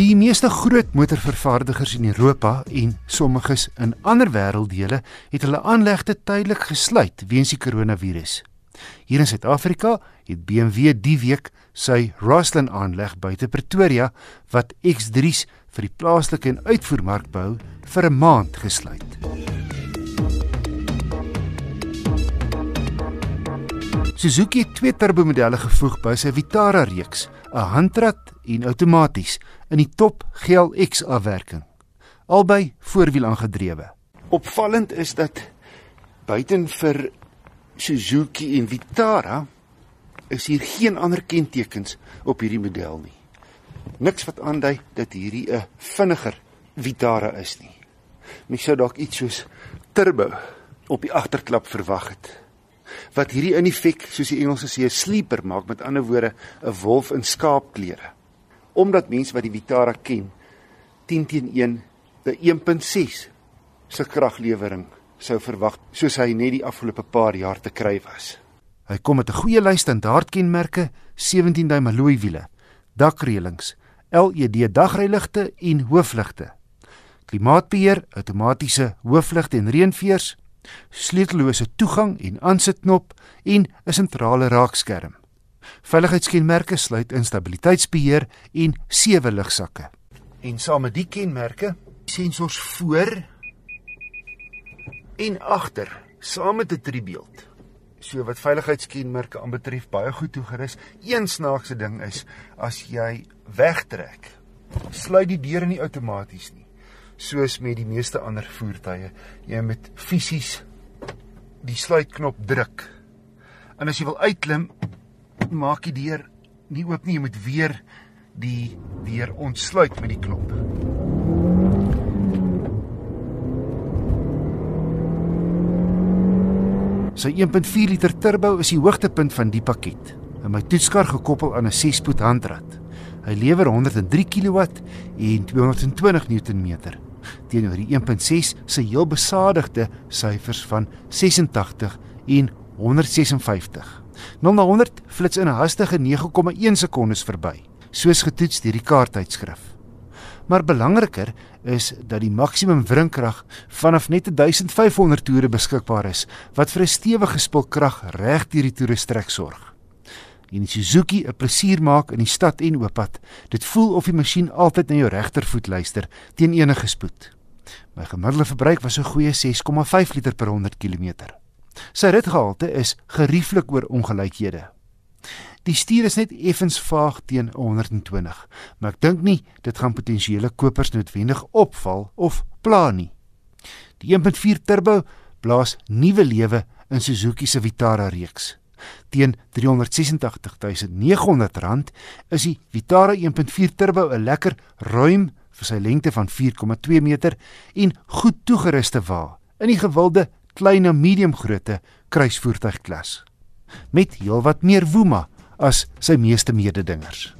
Die meeste groot motorvervaardigers in Europa en sommiges in ander wêrelddele het hulle aanlegte tydelik gesluit weens die koronavirus. Hier in Suid-Afrika het BMW die week sy Rosslyn aanleg buite Pretoria wat X3s vir die plaaslike en uitvoermark bou vir 'n maand gesluit. Suzuki het twee turbomodelle gevoeg by sy Vitara reeks, 'n handrat en outomaties in die top GLX afwerking. Albei voorwiel aangedrewe. Opvallend is dat buiten vir Suzuki en Vitara is hier geen ander kentekens op hierdie model nie. Niks wat aandui dat hierdie 'n vinniger Vitara is nie. Mens sou dalk iets soos turbo op die agterklap verwag het wat hierdie in effek soos die Engelse sê 'n sleeper maak met ander woorde 'n wolf in skaapklere. Omdat mense wat die Vitara ken 10 teen 1 'n 1.6 se kraglewering sou verwag soos hy net die afgelope paar jaar te kry was. Hy kom met 'n goeie lys standaardkenmerke, 17 duim alloy wiele, dakreëlings, LED dagryligte en hoofligte. Klimaatbeheer, outomatiese hoofligte en reënveers, sleutellose toegang en aansitknop en 'n sentrale raakskerm. Veiligheidskenmerke sluit in stabiliteitsbeheer en sewe ligsakke. En saam met die kenmerke, sensors voor en agter, saam met 'n driebeeld. So wat veiligheidskenmerke aanbetref, baie goed toegerus. Een snaakse ding is as jy wegtrek, sluit die deur nie outomaties nie soos met die meeste ander voertuie. Jy moet fisies die sluitknop druk. En as jy wil uitklim, maak die deur nie oop nie, jy moet weer die deur ontsluit met die knop. Sy 1.4 liter turbo is die hoogtepunt van die pakket. En my toetskar gekoppel aan 'n 6-spoed handrat. Hy lewer 103 kW en 220 Nm teenoor die 1.6 se heel besadigde syfers van 86 en 156. 0 na 100 flits in 'n hastige 9,1 sekondes verby, soos getoets deur die kaarttydskrif. Maar belangriker is dat die maksimum wrinkrag vanaf net 1500 toere beskikbaar is, wat vir 'n stewige spulkrag reg deur die toerestrek sorg en die Suzuki 'n plesier maak in die stad en ooppad. Dit voel of die masjien altyd na jou regtervoet luister teen enige spoed. My gemiddelde verbruik was so goeie 6,5 liter per 100 km. Sy ritgehalte is gerieflik oor ongelykhede. Die stuur is net effens vaag teen 120, maar ek dink nie dit gaan potensiële kopers noodwendig opval of pla nie. Die 1.4 turbo blaas nuwe lewe in Suzuki se Vitara reeks teen R386900 is die Vitara 1.4 Turbo 'n lekker ruim vir sy lengte van 4,2 meter en goed toegeruste wa in die gewilde klein na medium grootte kruisvoertuigklas met heelwat meer woema as sy meeste mededingers.